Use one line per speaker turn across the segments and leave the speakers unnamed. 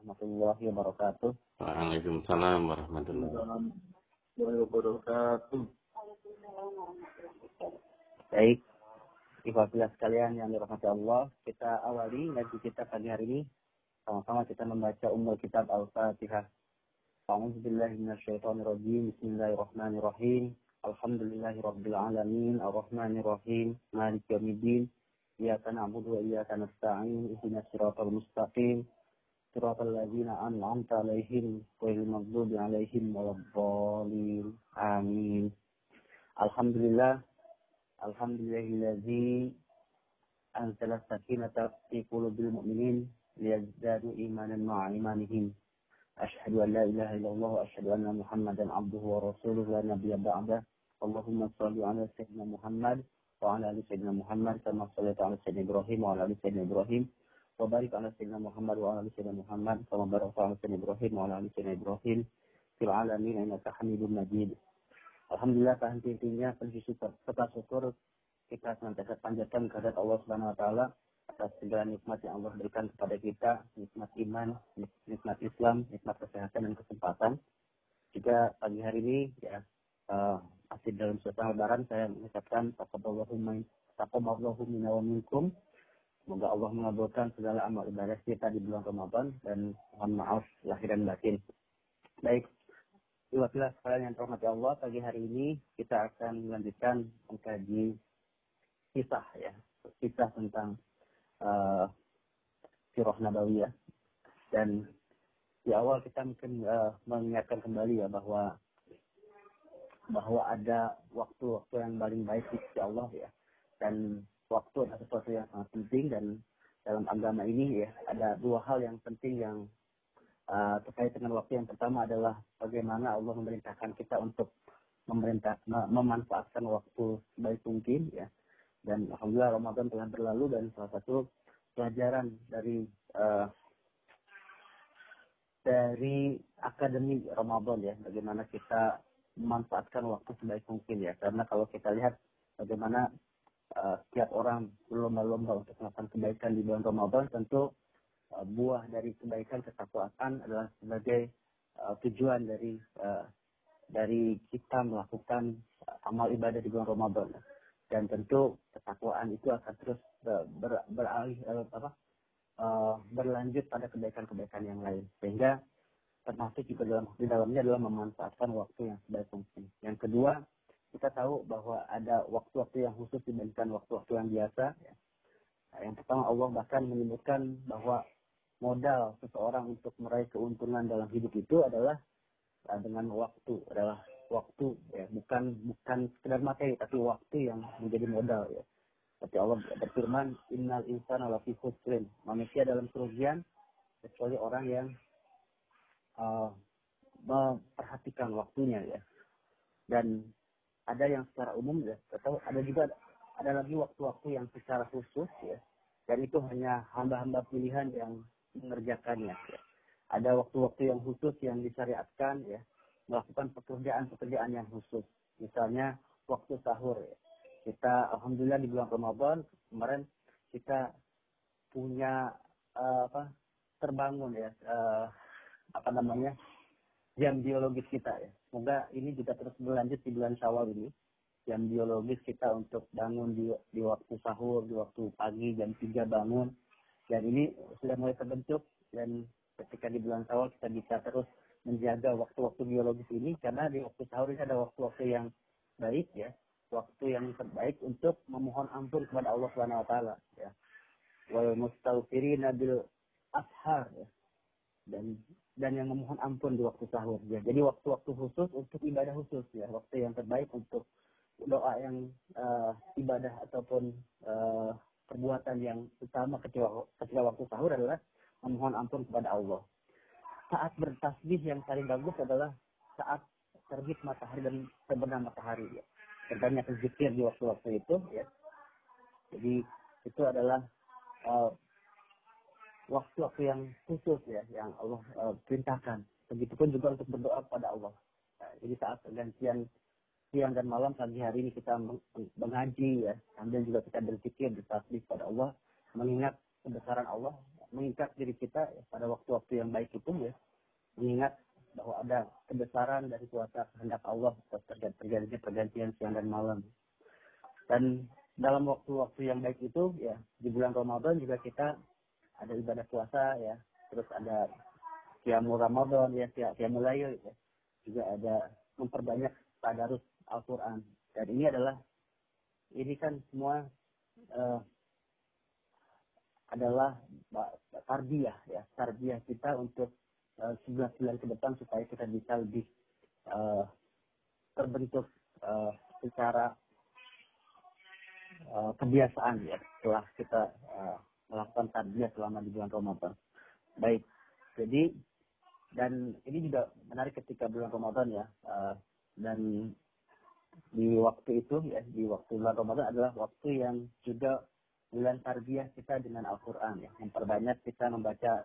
warahmatullahi wabarakatuh.
Waalaikumsalam warahmatullahi
wabarakatuh. Baik, ikhwatilah sekalian yang dirahmati Allah, kita awali ngaji kita pagi hari ini. Sama-sama kita membaca umur kitab Al-Fatihah. A'udzubillahiminasyaitonirrajim. Bismillahirrahmanirrahim. Alhamdulillahirrabbilalamin. Ar-Rahmanirrahim. Malik yawmiddin. Iyaka na'budu wa iyaka nasta'in. Ihdinas siratal mustaqim. صراط الذين أنعمت عليهم غير المغضوب عليهم ولا الضالين. آمين. الحمد لله. الحمد لله الذي أنزل السكينة في قلوب المؤمنين ليزدادوا إيمانا مع إيمانهم. أشهد أن لا إله إلا الله وأشهد أن محمدا عبده ورسوله لا نبي بعده. اللهم صل على سيدنا محمد وعلى آل سيدنا محمد كما صليت على سيدنا إبراهيم وعلى آل سيدنا إبراهيم. وبارك على سيدنا محمد وعلى آل سيدنا محمد كما باركت على سيدنا إبراهيم وعلى آل سيدنا إبراهيم في العالمين إنك حميد مجيد Alhamdulillah henti-hentinya puji serta syukur kita senantiasa panjatkan kehadirat Allah Subhanahu wa taala atas segala nikmat yang Allah berikan kepada kita, nikmat iman, nikmat Islam, nikmat kesehatan dan kesempatan. Juga pagi hari ini ya uh, masih dalam suasana lebaran saya mengucapkan taqabbalallahu minna wa minkum. Semoga Allah mengabulkan segala amal ibadah kita di bulan Ramadan dan mohon maaf lahir dan batin. Baik, Iwatilah sekalian yang terhormati Allah, pagi hari ini kita akan melanjutkan mengkaji kisah ya, kisah tentang uh, Sirah Nabawiyah. Dan di awal kita mungkin uh, mengingatkan kembali ya bahwa bahwa ada waktu-waktu yang paling baik di sisi Allah ya. Dan waktu adalah sesuatu yang sangat penting dan dalam agama ini ya ada dua hal yang penting yang uh, terkait dengan waktu yang pertama adalah bagaimana Allah memerintahkan kita untuk memerintah memanfaatkan waktu sebaik mungkin ya. Dan alhamdulillah Ramadan telah berlalu dan salah satu pelajaran dari uh, dari akademi Ramadan ya bagaimana kita memanfaatkan waktu sebaik mungkin ya. Karena kalau kita lihat bagaimana uh, setiap orang berlomba-lomba untuk melakukan kebaikan di bulan Ramadan tentu uh, buah dari kebaikan ketakwaan adalah sebagai uh, tujuan dari uh, dari kita melakukan amal ibadah di bulan Ramadan dan tentu ketakwaan itu akan terus ber, beralih uh, apa uh, berlanjut pada kebaikan-kebaikan yang lain sehingga termasuk juga dalam di dalamnya adalah memanfaatkan waktu yang sebaik mungkin. Yang kedua, kita tahu bahwa ada waktu-waktu yang khusus dibandingkan waktu-waktu yang biasa. Ya. Yang pertama Allah bahkan menyebutkan bahwa modal seseorang untuk meraih keuntungan dalam hidup itu adalah uh, dengan waktu, adalah waktu ya, bukan bukan sekedar materi tapi waktu yang menjadi modal ya. Tapi Allah berfirman, Innal insana lafi khusrin. Manusia dalam kerugian kecuali orang yang uh, memperhatikan waktunya ya. Dan ada yang secara umum ya, atau ada juga ada lagi waktu-waktu yang secara khusus ya. Dan itu hanya hamba-hamba pilihan yang mengerjakannya ya. Ada waktu-waktu yang khusus yang disyariatkan ya, melakukan pekerjaan-pekerjaan yang khusus. Misalnya waktu sahur ya. Kita alhamdulillah di bulan Ramadan kemarin kita punya uh, apa terbangun ya uh, apa namanya jam biologis kita ya. Semoga ini juga terus berlanjut di bulan Syawal ini. Jam biologis kita untuk bangun di, di waktu sahur, di waktu pagi jam 3 bangun. Dan ini sudah mulai terbentuk dan ketika di bulan Syawal kita bisa terus menjaga waktu-waktu biologis ini karena di waktu sahur ini ada waktu-waktu yang baik ya, waktu yang terbaik untuk memohon ampun kepada Allah Subhanahu wa taala ya. Wal mustaghfirina bil ashar ya. Dan dan yang memohon ampun di waktu sahur ya. Jadi waktu-waktu khusus untuk ibadah khusus ya, waktu yang terbaik untuk doa yang uh, ibadah ataupun uh, perbuatan yang utama ketika, ketika waktu sahur adalah memohon ampun kepada Allah. Saat bertasbih yang paling bagus adalah saat terbit matahari dan terbenam matahari ya. Berbanyak zikir di waktu-waktu itu ya. Jadi itu adalah uh, waktu-waktu yang khusus ya yang Allah uh, perintahkan. Begitupun juga untuk berdoa kepada Allah. Nah, jadi saat pergantian siang dan malam pagi hari ini kita mengaji ya, sambil juga kita berzikir bertasbih kepada Allah, mengingat kebesaran Allah, mengikat diri kita ya, pada waktu-waktu yang baik itu ya mengingat bahwa ada kebesaran dari kuasa kehendak Allah terjadi terjadinya pergantian siang dan malam dan dalam waktu-waktu yang baik itu ya di bulan Ramadan juga kita ada ibadah puasa ya. Terus ada Qiyamul Ramadan ya Qiyamul Layl ya. juga ada memperbanyak tadarus Al-Quran. Dan ini adalah ini kan semua uh, adalah tarbiyah ya. Tarbiyah kita untuk uh, 11 bulan ke depan supaya kita bisa lebih uh, terbentuk uh, secara uh, kebiasaan ya setelah kita uh, melakukan tarbiyah selama di bulan Ramadan. Baik, jadi dan ini juga menarik ketika bulan Ramadan ya uh, dan di waktu itu ya di waktu bulan Ramadan adalah waktu yang juga bulan tarbiyah kita dengan Al-Quran ya memperbanyak kita membaca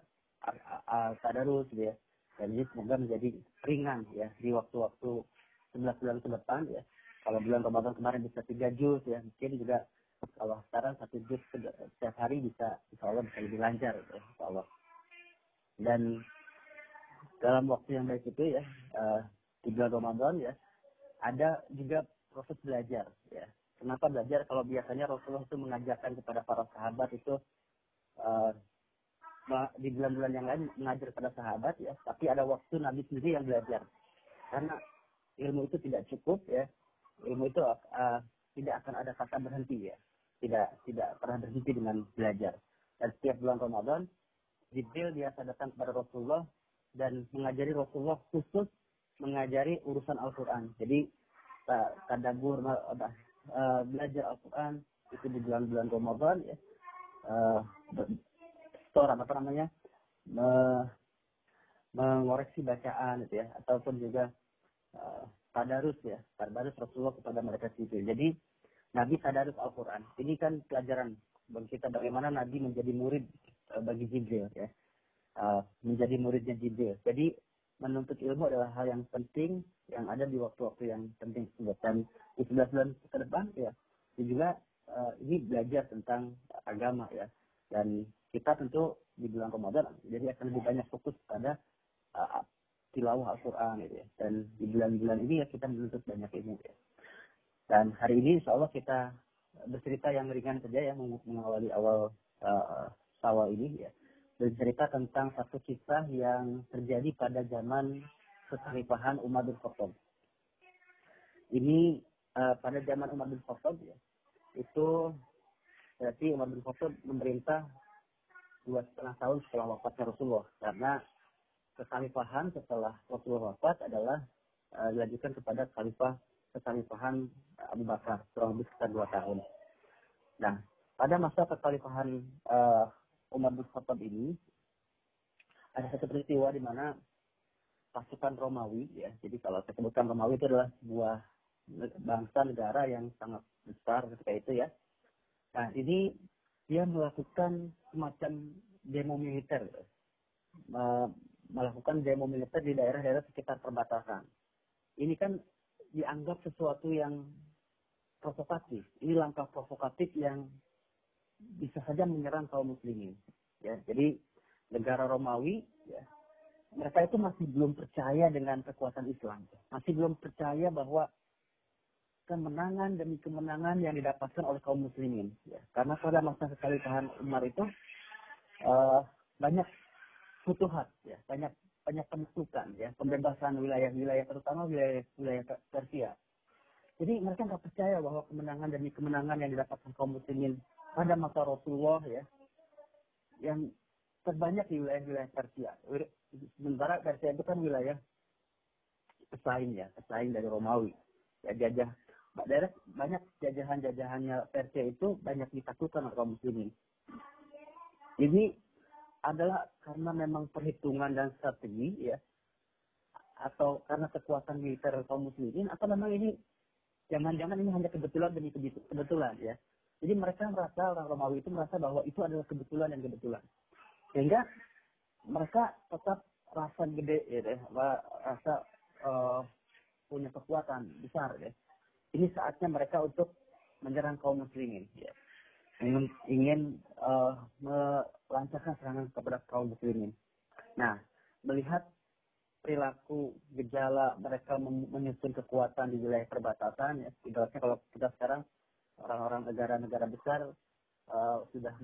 tadarus gitu ya dan ini semoga menjadi ringan ya di waktu-waktu 11 bulan ke depan ya kalau bulan Ramadan kemarin bisa tiga juz ya mungkin juga kalau sekarang satu juz setiap hari bisa insya Allah bisa lebih lancar ya insya Allah. Dan dalam waktu yang baik itu ya uh, di bulan Ramadan ya ada juga proses belajar ya. Kenapa belajar? Kalau biasanya Rasulullah itu mengajarkan kepada para sahabat itu uh, di bulan-bulan yang lain mengajar kepada sahabat ya, tapi ada waktu Nabi sendiri yang belajar. Karena ilmu itu tidak cukup ya, ilmu itu uh, tidak akan ada kata berhenti ya, tidak tidak pernah berhenti dengan belajar. Dan setiap bulan Ramadan, Jibril biasa datang kepada Rasulullah dan mengajari Rasulullah khusus mengajari urusan Al-Quran. Jadi tadabur uh, belajar Al-Quran itu di bulan-bulan Ramadan ya uh, apa namanya mengoreksi bacaan gitu ya ataupun juga uh, tadarus ya tadarus Rasulullah kepada mereka sendiri jadi Nabi tadarus Al-Quran. Ini kan pelajaran bagi kita bagaimana Nabi menjadi murid uh, bagi Jibril ya. Uh, menjadi muridnya Jibril. Jadi menuntut ilmu adalah hal yang penting yang ada di waktu-waktu yang penting. Dan di 11 bulan ke depan ya juga uh, ini belajar tentang agama ya. Dan kita tentu di bulan Ramadan jadi akan lebih banyak fokus pada uh, tilawah Al-Quran gitu ya. Dan di bulan-bulan ini ya kita menuntut banyak ilmu ya dan hari ini insya Allah kita bercerita yang ringan saja ya mengawali awal uh, sawal ini ya bercerita tentang satu kisah yang terjadi pada zaman kekhalifahan Umar bin Khattab. Ini uh, pada zaman Umar bin Khattab ya, itu berarti Umar bin Khattab memerintah dua setengah tahun setelah wafatnya Rasulullah karena kekhalifahan setelah Rasulullah wafat adalah uh, dilanjutkan kepada khalifah kekhalifahan Abu Bakar kurang lebih sekitar dua tahun. Nah, pada masa kekhalifahan uh, Umar bin Khattab ini ada satu peristiwa di mana pasukan Romawi ya. Jadi kalau saya sebutkan Romawi itu adalah sebuah bangsa negara yang sangat besar ketika itu ya. Nah ini dia melakukan semacam demo militer, melakukan demo militer di daerah-daerah sekitar perbatasan. Ini kan dianggap sesuatu yang provokatif. Ini langkah provokatif yang bisa saja menyerang kaum muslimin. Ya, jadi negara Romawi, ya, mereka itu masih belum percaya dengan kekuatan Islam. Masih belum percaya bahwa kemenangan demi kemenangan yang didapatkan oleh kaum muslimin. Ya. Karena pada masa kekhalifahan Umar itu uh, banyak futuhat, ya, banyak banyak penaklukan, ya, pembebasan wilayah-wilayah, terutama wilayah-wilayah Persia. Jadi mereka nggak percaya bahwa kemenangan demi kemenangan yang didapatkan kaum muslimin pada masa Rasulullah ya yang terbanyak di wilayah-wilayah Persia. Sementara Persia itu kan wilayah pesaing ya, pesaing dari Romawi. Ya jajah daerah banyak jajahan-jajahannya Persia itu banyak ditaklukkan oleh kaum muslimin. Ini adalah karena memang perhitungan dan strategi ya atau karena kekuatan militer kaum muslimin atau memang ini jangan-jangan ini hanya kebetulan demi kebetulan ya jadi mereka merasa orang Romawi itu merasa bahwa itu adalah kebetulan dan kebetulan. Sehingga mereka tetap rasa gede ya deh, rasa uh, punya kekuatan besar ya. Ini saatnya mereka untuk menyerang kaum muslimin ya. Ingin, ingin uh, melancarkan serangan kepada kaum muslimin. Nah, melihat perilaku gejala mereka menyusun kekuatan di wilayah perbatasan ya ibaratnya kalau kita sekarang orang-orang negara-negara besar uh, sudah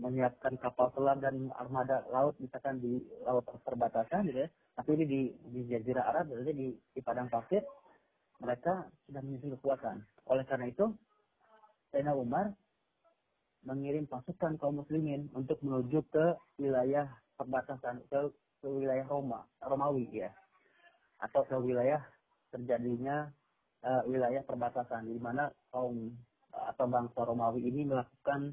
menyiapkan kapal selam dan armada laut misalkan di laut perbatasan gitu ya tapi ini di di Jazirah Arab berarti di, di padang pasir mereka sudah menyusun kekuatan oleh karena itu Sayyidina Umar mengirim pasukan kaum muslimin untuk menuju ke wilayah perbatasan ke ke wilayah Roma, Romawi ya, atau ke wilayah terjadinya uh, wilayah perbatasan di mana kaum uh, atau bangsa Romawi ini melakukan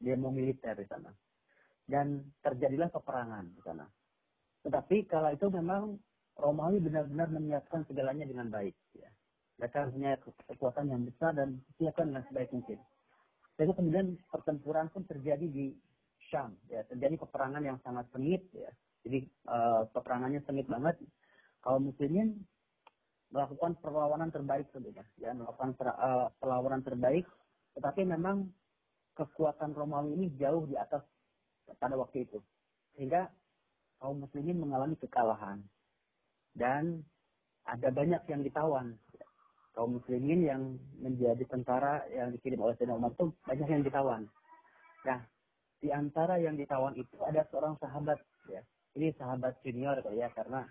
demo militer di sana dan terjadilah peperangan di sana. Tetapi kala itu memang Romawi benar-benar menyiapkan segalanya dengan baik. Ya. Mereka punya kekuatan yang besar dan siapkan dengan sebaik mungkin. Jadi kemudian pertempuran pun terjadi di Syam. Ya. Terjadi peperangan yang sangat sengit. Ya. Jadi uh, peperangannya sengit banget. Kaum muslimin melakukan perlawanan terbaik sebenarnya, ya melakukan per, uh, perlawanan terbaik. Tetapi memang kekuatan Romawi ini jauh di atas pada waktu itu, sehingga kaum muslimin mengalami kekalahan dan ada banyak yang ditawan. Kaum muslimin yang menjadi tentara yang dikirim oleh Sayyidina Umar itu banyak yang ditawan. Nah, di antara yang ditawan itu ada seorang sahabat ya, ini sahabat junior ya karena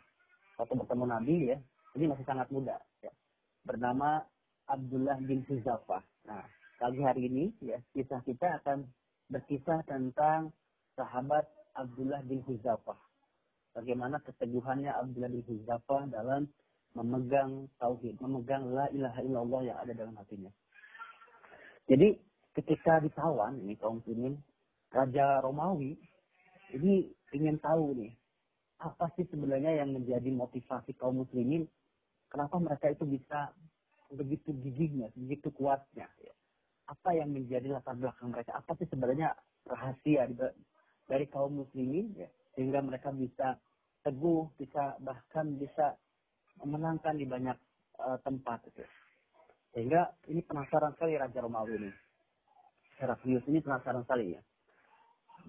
waktu bertemu Nabi ya ini masih sangat muda ya bernama Abdullah bin Huzafah. Nah pagi hari ini ya kisah kita akan berkisah tentang sahabat Abdullah bin Huzafah. Bagaimana keteguhannya Abdullah bin Huzafah dalam memegang tauhid, memegang la ilaha illallah yang ada dalam hatinya. Jadi ketika ditawan ini kaum muslimin, Raja Romawi ini ingin tahu nih, apa sih sebenarnya yang menjadi motivasi kaum muslimin, kenapa mereka itu bisa begitu gigihnya, begitu kuatnya. Ya. Apa yang menjadi latar belakang mereka, apa sih sebenarnya rahasia dari kaum muslimin, ya, sehingga mereka bisa teguh, bisa bahkan bisa memenangkan di banyak uh, tempat. Gitu. Sehingga ini penasaran sekali Raja Romawi ini. Heraklius ini penasaran sekali ya.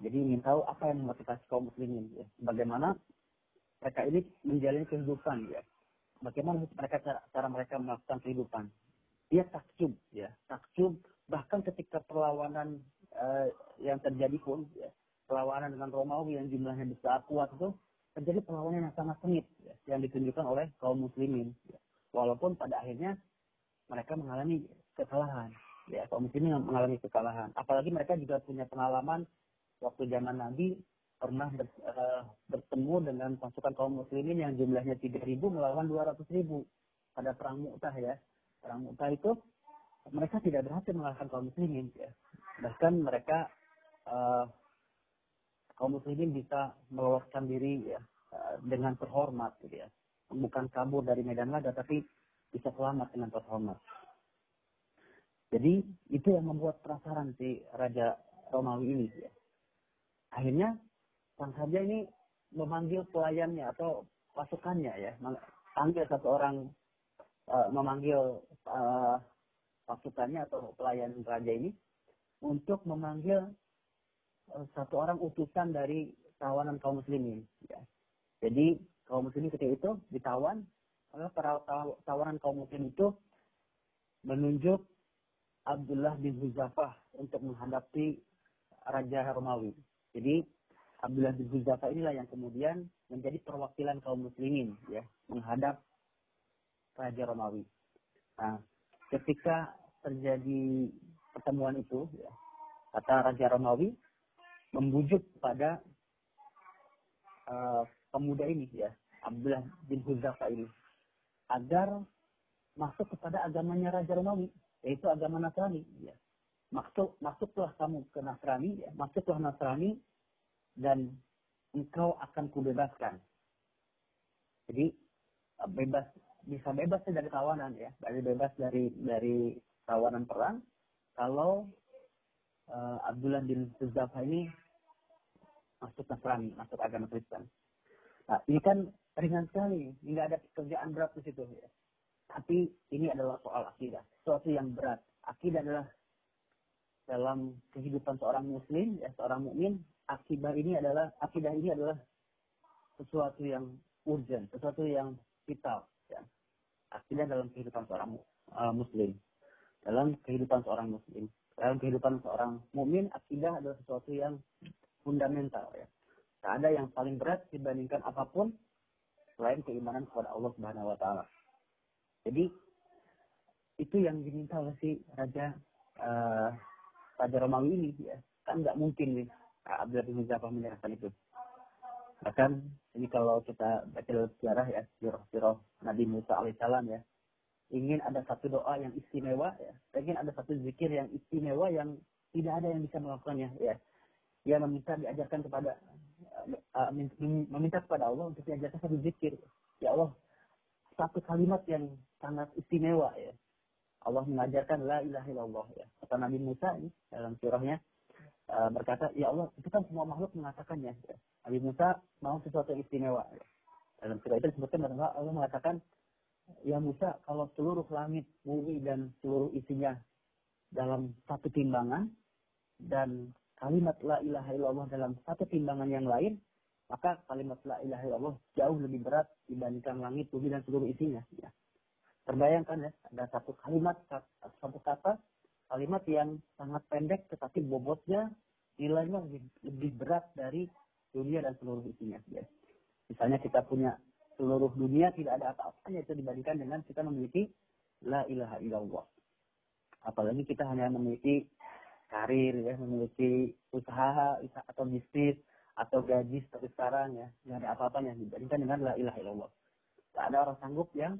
Jadi ingin tahu apa yang memotivasi kaum muslimin ya. Bagaimana mereka ini menjalani kehidupan ya. Bagaimana mereka cara, cara mereka melakukan kehidupan. Dia takjub ya, takjub bahkan ketika perlawanan uh, yang terjadi pun ya, perlawanan dengan Romawi yang jumlahnya besar kuat itu terjadi perlawanan yang sangat sengit ya, yang ditunjukkan oleh kaum muslimin ya. walaupun pada akhirnya mereka mengalami kekalahan ya kaum muslimin mengalami kekalahan apalagi mereka juga punya pengalaman waktu zaman Nabi pernah ber, uh, bertemu dengan pasukan kaum muslimin yang jumlahnya 3.000 melawan 200.000 pada perang Mu'tah ya. Perang Mu'tah itu mereka tidak berhasil mengalahkan kaum muslimin ya. Bahkan mereka uh, kaum muslimin bisa meloloskan diri ya uh, dengan terhormat gitu ya. Bukan kabur dari medan laga tapi bisa selamat dengan terhormat. Jadi itu yang membuat penasaran si Raja Romawi ini ya akhirnya sang raja ini memanggil pelayannya atau pasukannya ya panggil satu orang uh, memanggil uh, pasukannya atau pelayan raja ini untuk memanggil satu orang utusan dari tawanan kaum muslimin ya. jadi kaum muslimin ketika itu ditawan maka para tawanan kaum muslim itu menunjuk Abdullah bin Huzafah untuk menghadapi Raja Romawi. Jadi Abdullah bin Huzafa inilah yang kemudian menjadi perwakilan kaum muslimin ya menghadap Raja Romawi. Nah, ketika terjadi pertemuan itu ya, kata Raja Romawi membujuk pada uh, pemuda ini ya Abdullah bin Huzafa ini agar masuk kepada agamanya Raja Romawi yaitu agama Nasrani ya masuk masuklah kamu ke Nasrani, ya. masuklah Nasrani dan engkau akan kubebaskan. Jadi eh, bebas bisa bebas dari tawanan ya, dari bebas dari dari tawanan perang. Kalau uh, Abdullah bin Huzafa ini masuk Nasrani, masuk agama Kristen. Nah, ini kan ringan sekali, nggak ada kerjaan berat di situ ya. Tapi ini adalah soal akidah, sesuatu yang berat. Akidah adalah dalam kehidupan seorang muslim, ya seorang mukmin, akidah ini adalah akidah ini adalah sesuatu yang urgent, sesuatu yang vital, ya. Akidah dalam kehidupan seorang uh, muslim, dalam kehidupan seorang muslim, dalam kehidupan seorang mukmin, akidah adalah sesuatu yang fundamental, ya. Tak ada yang paling berat dibandingkan apa pun selain keimanan kepada Allah Subhanahu Wa Taala. Jadi itu yang diminta oleh si Raja uh, Raja Romawi ini ya. Kan nggak mungkin nih Abdullah bin Zafar menyerahkan itu. Bahkan ini kalau kita baca sejarah ya, sirah-sirah Nabi Musa alaihissalam ya, ingin ada satu doa yang istimewa ya, ingin ada satu zikir yang istimewa yang tidak ada yang bisa melakukannya ya. Dia meminta diajarkan kepada uh, meminta kepada Allah untuk diajarkan satu zikir. Ya Allah, satu kalimat yang sangat istimewa ya. Allah mengajarkan la ilaha illallah ya. Kata Nabi Musa ini dalam surahnya uh, berkata, ya Allah, itu kan semua makhluk mengatakannya. Ya. Nabi Musa mau sesuatu yang istimewa. Ya. Dalam surah itu disebutkan bahwa Allah mengatakan, ya Musa, kalau seluruh langit, bumi dan seluruh isinya dalam satu timbangan dan kalimat la ilaha illallah dalam satu timbangan yang lain, maka kalimat la ilaha illallah jauh lebih berat dibandingkan langit, bumi dan seluruh isinya. Ya. Terbayangkan ya, ada satu kalimat, satu kata, kalimat yang sangat pendek tetapi bobotnya nilainya lebih, lebih berat dari dunia dan seluruh isinya. Ya. Misalnya kita punya seluruh dunia tidak ada apa-apanya itu dibandingkan dengan kita memiliki la ilaha illallah. Apalagi kita hanya memiliki karir ya, memiliki usaha atau bisnis atau gaji seperti sekarang ya, tidak ada apa-apanya dibandingkan dengan la ilaha illallah. Tidak ada orang sanggup yang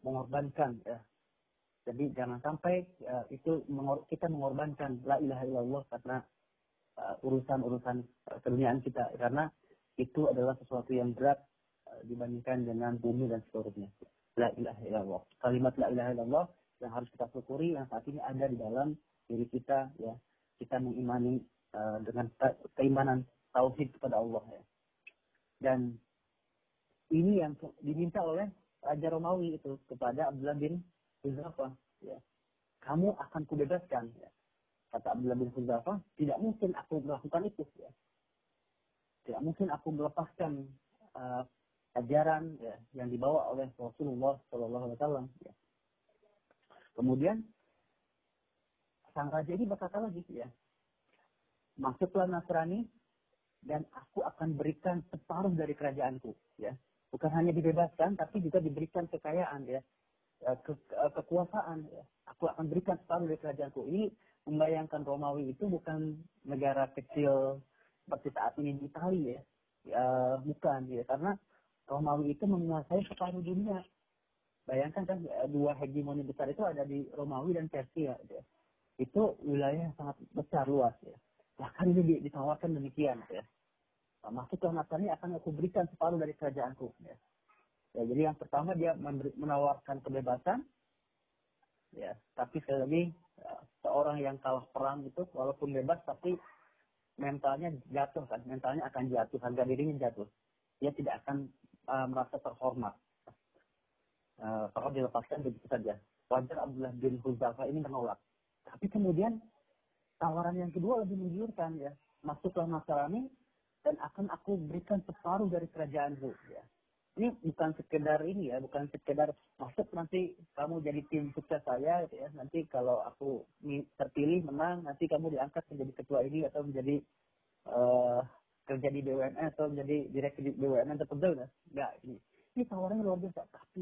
mengorbankan ya. Jadi jangan sampai ya, itu mengor kita mengorbankan la ilaha illallah karena uh, urusan-urusan uh, keduniaan kita karena itu adalah sesuatu yang berat uh, dibandingkan dengan bumi dan seluruhnya. La ilaha illallah. Kalimat la ilaha illallah yang harus kita syukuri yang saat ini ada di dalam diri kita ya. Kita mengimani uh, dengan keimanan tauhid kepada Allah ya. Dan ini yang diminta oleh Raja Romawi itu kepada Abdullah bin Huzafa. Ya. Kamu akan kubebaskan. Ya. Kata Abdullah bin Huzafa, tidak mungkin aku melakukan itu. Ya. Tidak mungkin aku melepaskan uh, ajaran ya, yang dibawa oleh Rasulullah Shallallahu Alaihi Wasallam. Ya. Kemudian sang raja ini berkata lagi, ya, masuklah Nasrani dan aku akan berikan separuh dari kerajaanku. Ya bukan hanya dibebaskan tapi juga diberikan kekayaan ya eh, ke, eh, kekuasaan ya. aku akan berikan separuh dari kerajaanku ini membayangkan Romawi itu bukan negara kecil seperti saat ini di Italia ya, ya bukan ya karena Romawi itu menguasai separuh dunia bayangkan kan dua hegemoni besar itu ada di Romawi dan Persia ya. Itu wilayah yang sangat besar luas ya bahkan ini ditawarkan demikian ya masuk ke Nasrani akan aku berikan separuh dari kerajaanku. Ya. ya jadi yang pertama dia menawarkan kebebasan, ya. Tapi sekali lagi ya, seorang yang kalah perang itu walaupun bebas tapi mentalnya jatuh kan, mentalnya akan jatuh, harga dirinya jatuh. Dia tidak akan uh, merasa terhormat. Uh, kalau dilepaskan begitu saja. Wajar Abdullah bin Huzafa ini menolak. Tapi kemudian tawaran yang kedua lebih menggiurkan ya. Masuklah Nasrani, dan akan aku berikan separuh dari kerajaanku ya. Ini bukan sekedar ini ya, bukan sekedar masuk nanti kamu jadi tim sukses saya gitu ya. Nanti kalau aku terpilih menang, nanti kamu diangkat menjadi ketua ini atau menjadi uh, kerja di BUMN atau menjadi direktur di BUMN tertentu ya. Enggak, ini. Ini tawarannya luar biasa, tapi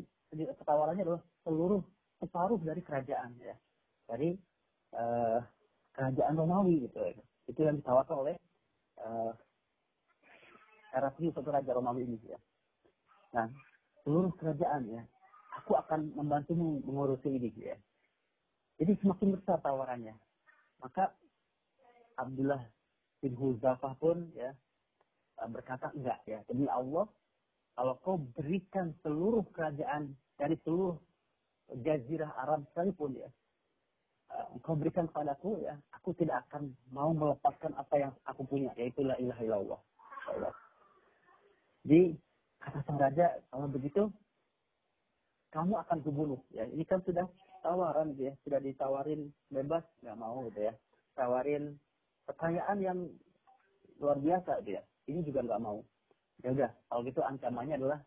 tawarannya adalah seluruh separuh dari kerajaan ya. Dari uh, kerajaan Romawi gitu ya. Itu yang ditawarkan oleh uh, Heraklius satu raja Romawi ini ya. Nah, seluruh kerajaan ya, aku akan membantumu mengurusi ini ya. Jadi semakin besar tawarannya. Maka Abdullah bin Huzafah pun ya berkata enggak ya. Demi Allah, kalau kau berikan seluruh kerajaan dari seluruh jazirah Arab sekalipun ya, engkau berikan kepadaku ya, aku tidak akan mau melepaskan apa yang aku punya, yaitu la ilaha illallah. Allah. Jadi kata sang raja, kalau begitu kamu akan kubunuh. Ya, ini kan sudah tawaran ya, sudah ditawarin bebas, nggak mau gitu ya. tawarin kekayaan yang luar biasa dia. Ini juga nggak mau. Ya udah, kalau gitu ancamannya adalah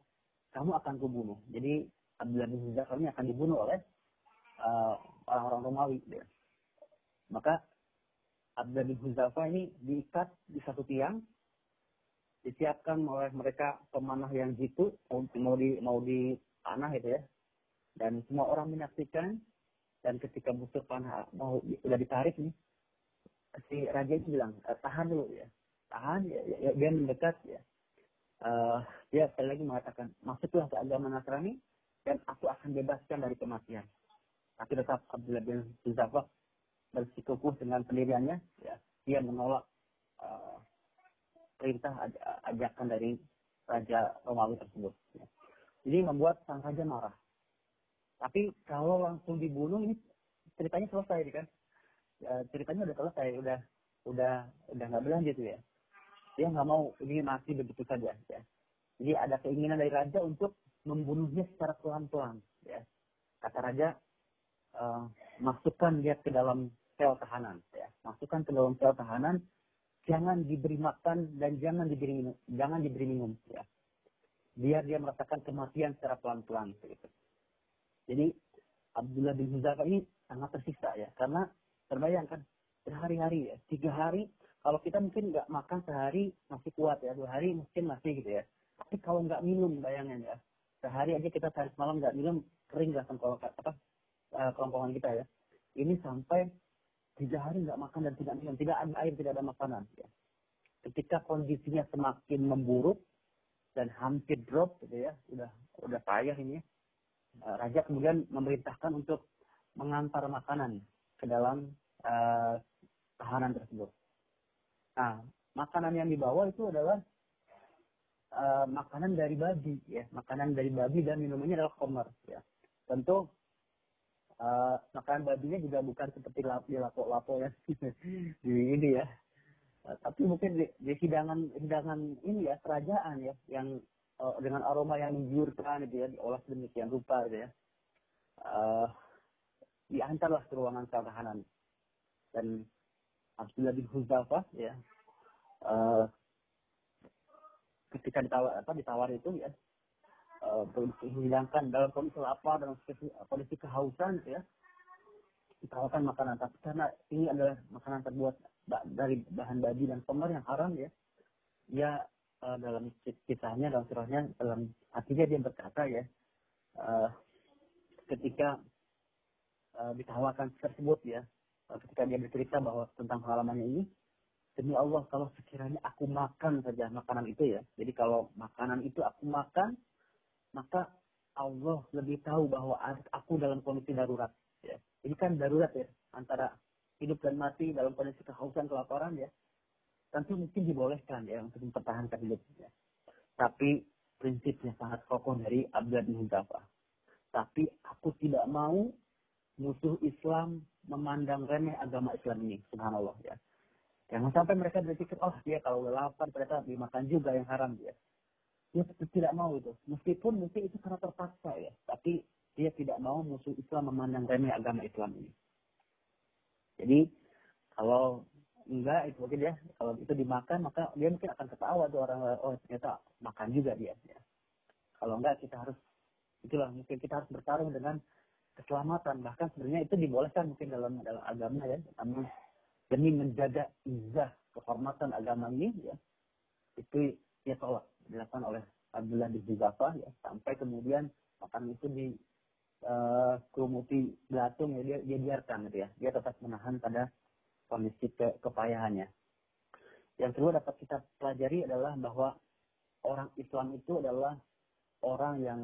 kamu akan kubunuh. Jadi Abdullah bin Zafar ini akan dibunuh oleh uh, orang-orang Romawi. Dia. Maka Abdullah bin Huzafa ini diikat di satu tiang, disiapkan oleh mereka pemanah yang jitu, mau di mau di panah itu ya. Dan semua orang menyaksikan dan ketika musuh panah mau sudah ditarik nih, si raja itu bilang eh, tahan dulu ya, tahan ya, ya, ya dia mendekat ya. Uh, dia sekali lagi mengatakan masuklah ke agama Nasrani dan aku akan bebaskan dari kematian. Tapi tetap Abdullah bin Huzafa bersikukuh dengan pendiriannya, ya, dia menolak uh, perintah ajakan dari Raja Romawi tersebut. Ya. Jadi membuat sang raja marah. Tapi kalau langsung dibunuh ini ceritanya selesai kan? Ya, ceritanya udah selesai, udah udah udah nggak berlanjut ya. Dia nggak mau ini masih begitu saja. Ya. Jadi ada keinginan dari raja untuk membunuhnya secara pelan-pelan. Ya. Kata raja, uh, masukkan dia ke dalam sel tahanan. Ya. Masukkan ke dalam sel tahanan, jangan diberi makan dan jangan diberi minum. Jangan diberi minum. Ya. Biar dia merasakan kematian secara pelan-pelan. Gitu. Jadi Abdullah bin Huzafa ini sangat tersiksa ya. Karena terbayangkan berhari-hari ya. Tiga hari, kalau kita mungkin nggak makan sehari masih kuat ya. Dua hari mungkin masih gitu ya. Tapi kalau nggak minum bayangin ya. Sehari aja kita sehari malam nggak minum, kering gak kalau apa uh, kelompokan kita ya. Ini sampai tiga hari nggak makan dan tidak minum, tidak ada air, tidak ada makanan. Ya. Ketika kondisinya semakin memburuk dan hampir drop, gitu ya, udah udah payah ini. Uh, Raja kemudian memerintahkan untuk mengantar makanan ke dalam uh, tahanan tersebut. Nah, makanan yang dibawa itu adalah uh, makanan dari babi, ya, makanan dari babi dan minumannya adalah komer, ya. Tentu uh, makanan babinya juga bukan seperti di lapo-lapo ya. Di ini ya. Uh, tapi mungkin di, di hidangan hidangan ini ya kerajaan ya yang uh, dengan aroma yang menggiurkan gitu ya diolah sedemikian rupa gitu ya. Uh, diantarlah ke ruangan tahanan dan Abdullah bin Huzafah ya uh, ketika ditawar apa ditawar itu ya uh, menghilangkan dalam kondisi lapar dalam kondisi kehausan gitu ya. Ditawarkan makanan. Tapi karena ini adalah makanan terbuat dari bahan babi dan pemer yang haram ya. Dia uh, dalam kisahnya dalam surahnya dalam hatinya dia berkata ya uh, ketika uh, ditawarkan tersebut ya ketika dia bercerita bahwa tentang pengalamannya ini demi Allah kalau sekiranya aku makan saja makanan itu ya jadi kalau makanan itu aku makan maka Allah lebih tahu bahwa aku dalam kondisi darurat. Ya. Ini kan darurat ya, antara hidup dan mati dalam kondisi kehausan, kelaparan ya. Tentu mungkin dibolehkan ya untuk mempertahankan hidup. Ya. Tapi prinsipnya sangat kokoh dari Abdullah bin Huzafa. Tapi aku tidak mau musuh Islam memandang remeh agama Islam ini, subhanallah ya. Jangan sampai mereka berpikir, oh dia kalau lapar ternyata dimakan juga yang haram dia dia tidak mau itu. Meskipun mungkin itu karena terpaksa ya, tapi dia tidak mau musuh Islam memandang remeh agama Islam ini. Jadi kalau enggak itu mungkin ya kalau itu dimakan maka dia mungkin akan ketawa tuh orang oh ternyata makan juga dia. Ya. Kalau enggak kita harus itulah mungkin kita harus bertarung dengan keselamatan bahkan sebenarnya itu dibolehkan mungkin dalam dalam agama ya namun demi menjaga izah kehormatan agama ini ya itu dia tolak dilakukan oleh Abdullah bin Juzafah ya. Sampai kemudian makan itu di uh, kerumuti belatung ya. Dia, dia biarkan gitu ya. Dia tetap menahan pada kondisi ke, kepayahannya. Yang kedua dapat kita pelajari adalah bahwa orang Islam itu adalah orang yang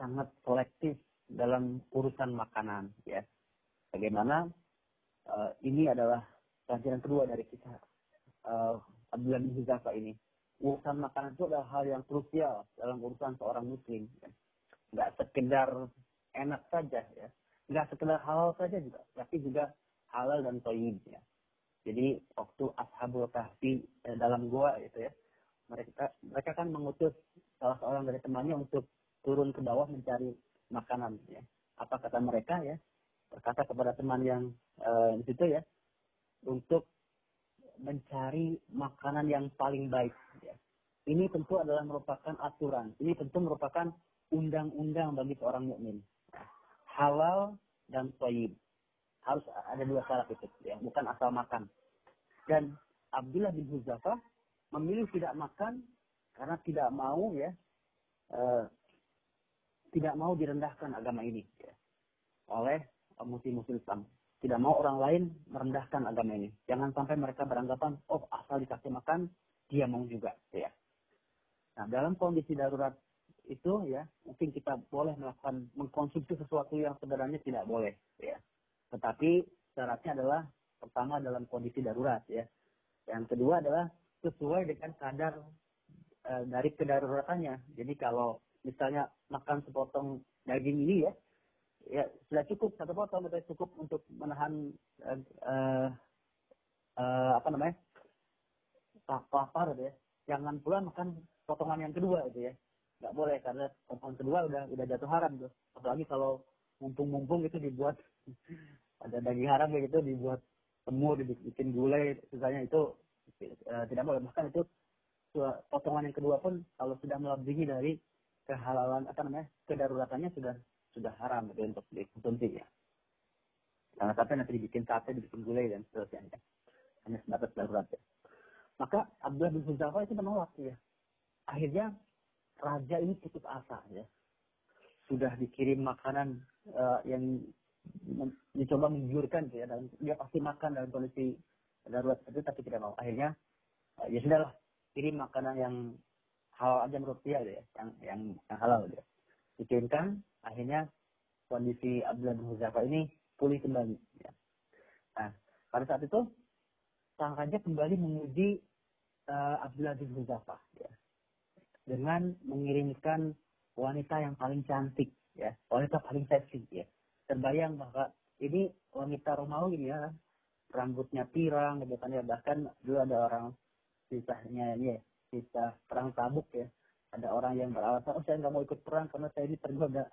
sangat selektif dalam urusan makanan ya. Bagaimana uh, ini adalah pelajaran kedua dari kita uh, Abdullah bin Huzafah ini urusan makanan itu adalah hal yang krusial dalam urusan seorang muslim. Ya. Nggak sekedar enak saja ya. Nggak sekedar halal saja juga, tapi juga halal dan toyib ya. Jadi waktu ashabul kahfi eh, dalam gua itu ya, mereka mereka kan mengutus salah seorang dari temannya untuk turun ke bawah mencari makanan ya. Apa kata mereka ya? Berkata kepada teman yang eh, di situ ya, untuk mencari makanan yang paling baik. Ya. Ini tentu adalah merupakan aturan. Ini tentu merupakan undang-undang bagi seorang mukmin. Halal dan toyib. Harus ada dua syarat itu, ya. bukan asal makan. Dan Abdullah bin Huzafa memilih tidak makan karena tidak mau ya uh, tidak mau direndahkan agama ini ya, oleh muslim-muslim Islam. Tidak mau orang lain merendahkan agama ini. Jangan sampai mereka beranggapan, oh asal dikasih makan, dia mau juga. Ya. Nah, dalam kondisi darurat itu ya, mungkin kita boleh melakukan mengkonsumsi sesuatu yang sebenarnya tidak boleh. Ya. Tetapi syaratnya adalah pertama dalam kondisi darurat. ya. Yang kedua adalah sesuai dengan kadar e, dari kedaruratannya. Jadi kalau misalnya makan sepotong daging ini ya, ya sudah cukup. Satu potong sudah cukup untuk menahan uh, uh, apa namanya lapar gitu ya. Jangan pula makan potongan yang kedua gitu ya. Nggak boleh karena potongan kedua udah udah jatuh haram tuh. Apalagi kalau mumpung-mumpung itu dibuat ada daging haram gitu dibuat temu dibikin gulai misalnya itu uh, tidak boleh. Bahkan itu potongan yang kedua pun kalau sudah melebihi dari kehalalan apa namanya kedaruratannya sudah sudah haram itu untuk dikonsumsi ya. Jangan sampai nanti dibikin sate, dibikin gulai dan seterusnya. Hanya sebatas darurat ya. Maka Abdullah bin Huzafa itu menolak ya. Akhirnya raja ini putus asa ya. Sudah dikirim makanan uh, yang dicoba menggiurkan ya dan dia pasti makan dalam kondisi darurat itu tapi tidak mau. Akhirnya uh, ya sudahlah kirim makanan yang halal aja menurut dia ya, yang yang, yang halal dia. Dikirimkan akhirnya kondisi Abdullah bin Huzafa ini pulih kembali. Ya. Nah, pada saat itu sang raja kembali menguji uh, Abdullah bin Huzafa ya. dengan mengirimkan wanita yang paling cantik, ya, wanita paling seksi. Ya. Terbayang bahwa ini wanita Romawi ya, rambutnya pirang, gitu ya. Bahkan dulu ada orang kisahnya ini ya, perang tabuk ya. Ada orang yang beralasan, oh saya nggak mau ikut perang karena saya ini tergoda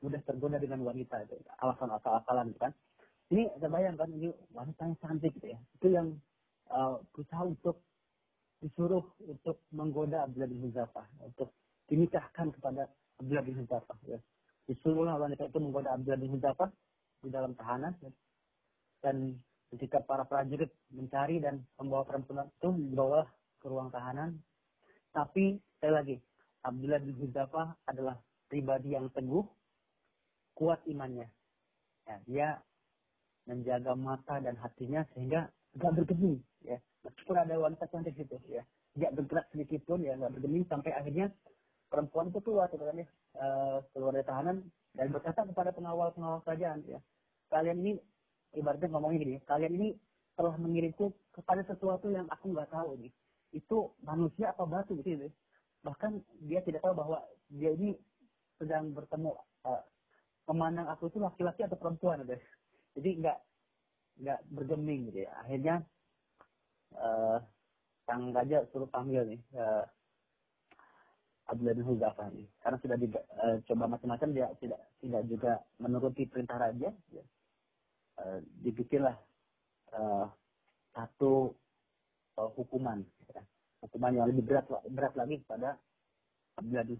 mudah tergoda dengan wanita itu alasan asal-asalan kan. Ini saya bayangkan ini wanita yang cantik gitu ya. Itu yang uh, berusaha untuk disuruh untuk menggoda Abdullah bin Huzaifah untuk dinikahkan kepada Abdullah bin Huzaifah ya. Disuruhlah wanita itu menggoda Abdullah bin Huzaifah di dalam tahanan ya. dan ketika para prajurit mencari dan membawa perempuan itu dibawa ke ruang tahanan. Tapi sekali lagi Abdullah bin Huzaifah adalah pribadi yang teguh kuat imannya. Ya, dia menjaga mata dan hatinya sehingga nggak bergeming. Ya. Meskipun ada wanita cantik gitu, ya, nggak bergerak sedikit pun, ya, nggak bergeming sampai akhirnya perempuan itu keluar, gitu kan, ya, uh, keluar dari tahanan dan berkata kepada pengawal-pengawal kerajaan, ya, kalian ini ibaratnya ngomongnya gini, kalian ini telah mengirimku kepada sesuatu yang aku nggak tahu nih. Itu manusia apa batu gitu. Ya. Bahkan dia tidak tahu bahwa dia ini sedang bertemu uh, memandang aku itu laki-laki atau perempuan guys. Jadi nggak nggak bergeming gitu ya. Akhirnya uh, sang raja suruh panggil nih uh, Abdullah bin ini. Karena sudah dicoba uh, macam-macam dia tidak tidak juga menuruti perintah raja. Ya. Uh, dibikinlah uh, satu uh, hukuman, ya. hukuman yang lebih berat berat lagi kepada Abdullah bin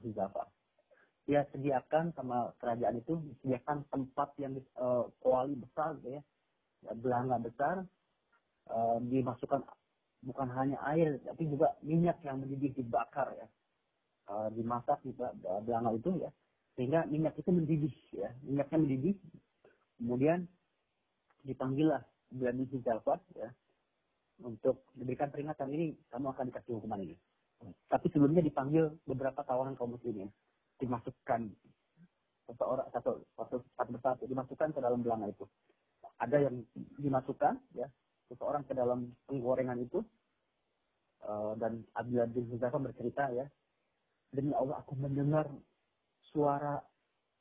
dia sediakan sama kerajaan itu disediakan tempat yang uh, kuali besar gitu ya, ya belanga besar uh, dimasukkan bukan hanya air tapi juga minyak yang mendidih dibakar ya. Uh, dimasak di belanga itu ya sehingga minyak itu mendidih ya. Minyaknya mendidih kemudian dipanggillah bin Jafar ya untuk diberikan peringatan ini kamu akan dikasih hukuman ini. Tapi sebelumnya dipanggil beberapa kawanan kaum muslimin dimasukkan seseorang satu satu satu persatu dimasukkan ke dalam belanga itu. Ada yang dimasukkan ya seseorang ke dalam penggorengan itu uh, dan Abdullah bin Huzaifah bercerita ya demi Allah aku mendengar suara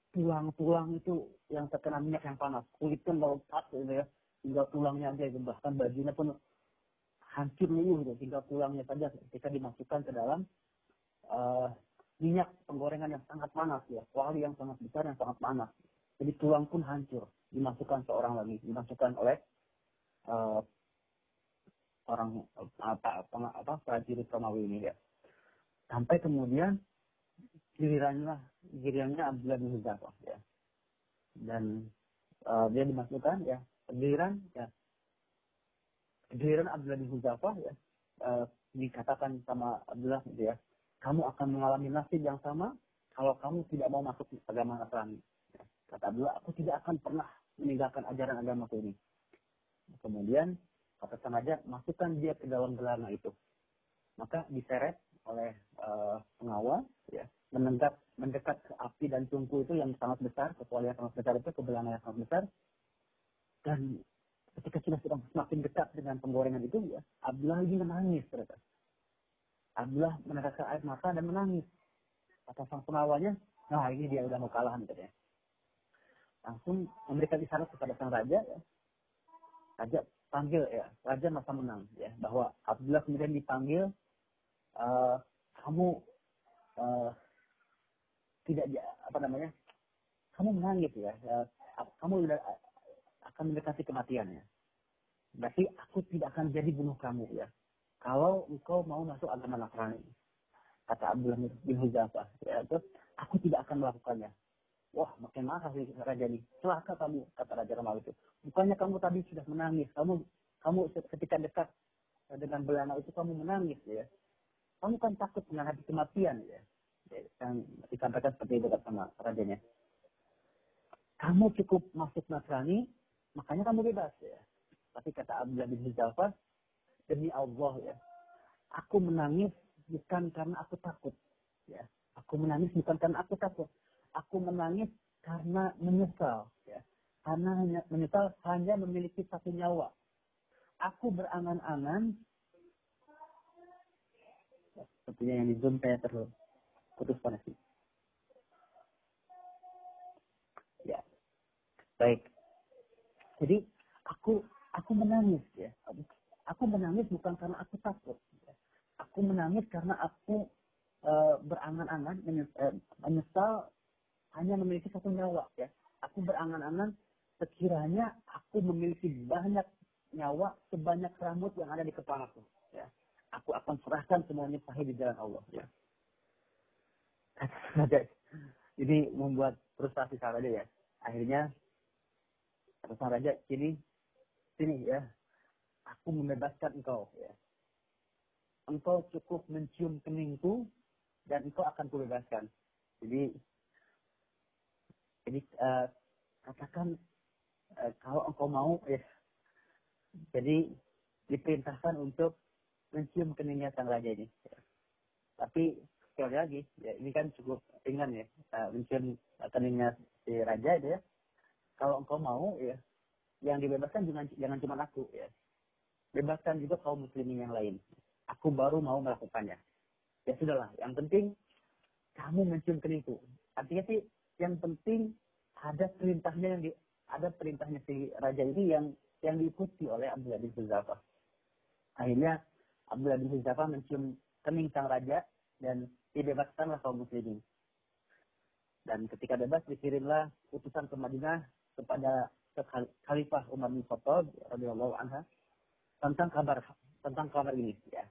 tulang-tulang itu yang terkena minyak yang panas kulitnya melekat gitu ya tinggal tulangnya aja gitu. bahkan bajunya pun hancur luluh gitu. tinggal tulangnya saja ketika dimasukkan ke dalam uh, minyak penggorengan yang sangat panas ya, kuali yang sangat besar yang sangat panas. Jadi tulang pun hancur, dimasukkan seorang lagi, dimasukkan oleh uh, orang apa apa, apa prajurit Romawi ini ya. Sampai kemudian gilirannya gilirannya Abdullah bin Huzafah ya. Dan uh, dia dimasukkan ya. Giliran ya. Giliran Abdullah bin Huzafah ya. Uh, dikatakan sama Abdullah gitu ya kamu akan mengalami nasib yang sama kalau kamu tidak mau masuk agama Nasrani. Kata Abdullah, aku tidak akan pernah meninggalkan ajaran agama ini. Kemudian kata sengaja masukkan dia ke dalam gelana itu. Maka diseret oleh uh, pengawal, ya, mendekat mendekat ke api dan tungku itu yang sangat besar, ke yang sangat besar itu, ke belana yang sangat besar. Dan ketika sudah semakin dekat dengan penggorengan itu, ya, Abdullah lagi menangis ternyata. Abdullah meneteskan air mata dan menangis. Kata sang pengawalnya, nah ini dia udah mau kalah katanya. Langsung memberikan isyarat kepada sang raja, ya. Raja panggil ya, raja masa menang ya, bahwa Abdullah kemudian dipanggil, uh, kamu uh, tidak apa namanya, kamu menangis ya, uh, kamu sudah akan mendekati kematian ya. Berarti aku tidak akan jadi bunuh kamu ya kalau engkau mau masuk agama Nasrani. Kata Abdullah bin Huzafah. Ya, aku tidak akan melakukannya. Wah, makin marah sih raja ini. Celaka kamu, kata Raja Romawi itu. Bukannya kamu tadi sudah menangis. Kamu kamu ketika dekat dengan belana itu kamu menangis ya. Kamu kan takut menghadapi kematian ya. Yang disampaikan seperti itu sama rajanya. Kamu cukup masuk Nasrani, makanya kamu bebas ya. Tapi kata Abdullah bin Huzafah, demi Allah ya. Aku menangis bukan karena aku takut. Ya. Aku menangis bukan karena aku takut. Aku menangis karena menyesal. Ya. Karena hanya menyesal hanya memiliki satu nyawa. Aku berangan-angan sepertinya yang di zoom saya terputus koneksi. Ya, baik. Jadi aku aku menangis ya. Aku menangis bukan karena aku takut. Aku menangis karena aku e, berangan-angan e, menyesal hanya memiliki satu nyawa ya. Aku berangan-angan sekiranya aku memiliki banyak nyawa sebanyak rambut yang ada di kepalaku ya. Aku akan serahkan semuanya sahih di jalan Allah ya. ini membuat frustasi saja ya. Akhirnya sang raja ini sini ya aku membebaskan engkau. Ya. Engkau cukup mencium keningku dan engkau akan kubebaskan. Jadi, jadi uh, katakan uh, kalau engkau mau, ya. Jadi diperintahkan untuk mencium keningnya sang raja ini. Ya. Tapi sekali lagi, ya, ini kan cukup ringan ya, uh, mencium keningnya si raja itu ya. Kalau engkau mau, ya, yang dibebaskan jangan jangan cuma aku ya bebaskan juga kaum muslimin yang lain. Aku baru mau melakukannya. Ya sudahlah, yang penting kamu mencium keningku. Artinya sih yang penting ada perintahnya yang di, ada perintahnya si raja ini yang yang diikuti oleh Abdullah bin Huzaifah. Akhirnya Abdullah bin Huzaifah mencium kening sang raja dan dibebaskanlah kaum muslimin. Dan ketika bebas dikirimlah utusan ke Madinah kepada Khalifah Umar bin Khattab radhiyallahu anha tentang kabar tentang kabar ini ya.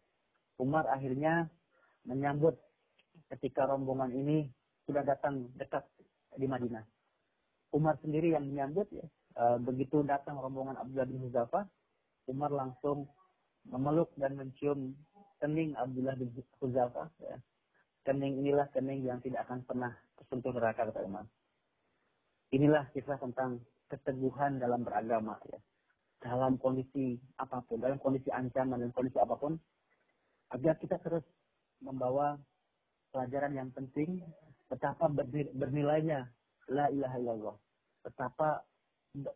Umar akhirnya menyambut ketika rombongan ini sudah datang dekat di Madinah. Umar sendiri yang menyambut ya. E, begitu datang rombongan Abdullah bin Huzafah, Umar langsung memeluk dan mencium kening Abdullah bin Huzafah ya. Kening inilah kening yang tidak akan pernah tersentuh neraka kata Umar. Inilah kisah tentang keteguhan dalam beragama ya dalam kondisi apa pun, dalam kondisi ancaman dan kondisi apa pun, agar kita terus membawa pelajaran yang penting, betapa bernilainya la ilaha illallah, betapa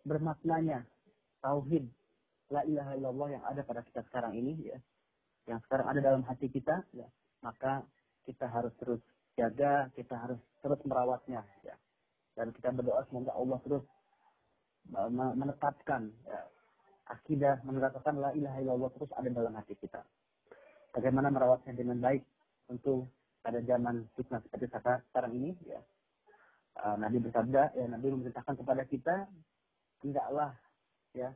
bermaknanya tauhid la ilaha illallah yang ada pada kita sekarang ini, ya, yang sekarang ada dalam hati kita, ya, maka kita harus terus jaga, kita harus terus merawatnya, ya. Dan kita berdoa semoga Allah terus menetapkan ya, akidah menerapkan la ilaha illallah terus ada dalam hati kita. Bagaimana merawatnya dengan baik untuk pada zaman fitnah seperti sekarang ini ya. Uh, Nabi bersabda ya Nabi memerintahkan kepada kita hendaklah ya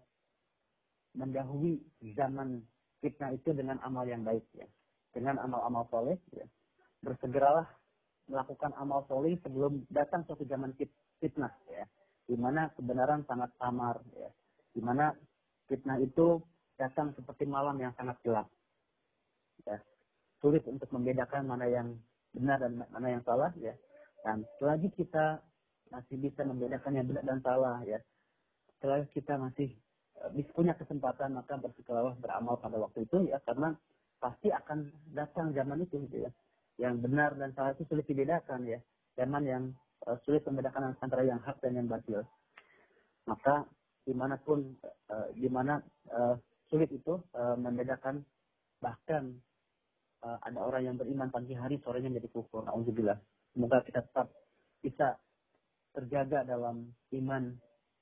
mendahului zaman fitnah itu dengan amal yang baik ya. Dengan amal-amal soleh ya. Bersegeralah melakukan amal soleh sebelum datang suatu zaman fitnah ya. Di mana kebenaran sangat samar ya. Di mana fitnah itu datang seperti malam yang sangat gelap. Ya. Sulit untuk membedakan mana yang benar dan mana yang salah ya. Dan selagi kita masih bisa membedakan yang benar dan salah ya. Selagi kita masih uh, punya kesempatan maka bersikelah beramal pada waktu itu ya karena pasti akan datang zaman itu gitu ya. Yang benar dan salah itu sulit dibedakan ya. Zaman yang uh, sulit membedakan antara yang hak dan yang batil. Maka di mana pun uh, di mana uh, sulit itu uh, membedakan bahkan uh, ada orang yang beriman pagi hari sorenya menjadi kufur. Alhamdulillah. Semoga kita tetap bisa terjaga dalam iman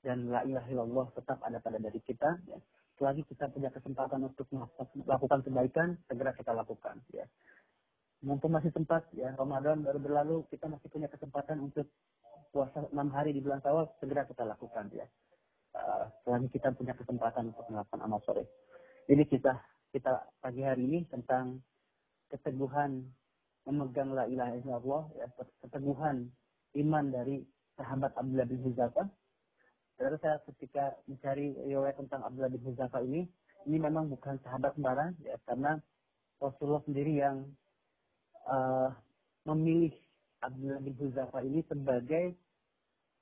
dan la ilaha illallah tetap ada pada diri kita ya. selagi kita punya kesempatan untuk melakukan kebaikan segera kita lakukan ya mumpung masih sempat ya Ramadan baru berlalu kita masih punya kesempatan untuk puasa enam hari di bulan Syawal segera kita lakukan ya kita punya kesempatan untuk melakukan amal sore ini kita kita pagi hari ini tentang keteguhan memegang la ilaha illallah ya keteguhan iman dari sahabat Abdullah bin Huzafa. Lalu saya ketika mencari riwayat tentang Abdullah bin Huzafa ini, ini memang bukan sahabat sembarang, ya, karena Rasulullah sendiri yang uh, memilih Abdullah bin Huzafa ini sebagai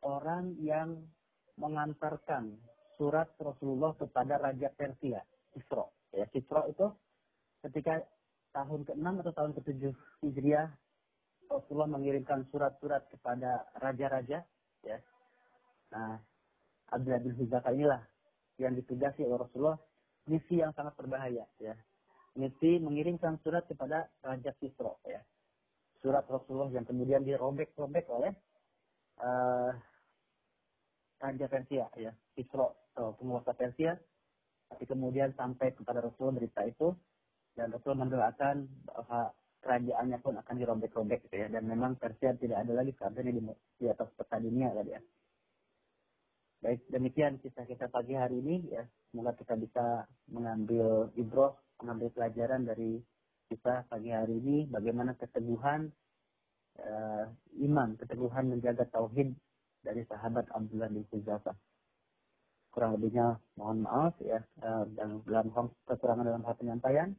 orang yang mengantarkan surat Rasulullah kepada Raja Persia, Kisro. Ya, Kisro itu ketika tahun ke-6 atau tahun ke-7 Hijriah Rasulullah mengirimkan surat-surat kepada raja-raja ya. Nah, Abdullah bin Huzaka inilah yang ditugasi oleh Rasulullah misi yang sangat berbahaya ya. Misi mengirimkan surat kepada Raja Kisro ya. Surat Rasulullah yang kemudian dirobek-robek oleh uh, Raja Persia ya, Kisro atau penguasa Persia. Tapi kemudian sampai kepada Rasulullah berita itu dan Rasulullah mendoakan bahwa kerajaannya pun akan dirobek-robek gitu ya. Dan memang Persia tidak ada lagi ini di, di atas peta dunia kan ya. Baik demikian kisah kita pagi hari ini ya. Semoga kita bisa mengambil ibroh mengambil pelajaran dari kita pagi hari ini bagaimana keteguhan uh, iman keteguhan menjaga tauhid dari sahabat Abdullah bin Huzafa kurang lebihnya mohon maaf ya dan dalam kekurangan dalam hal penyampaian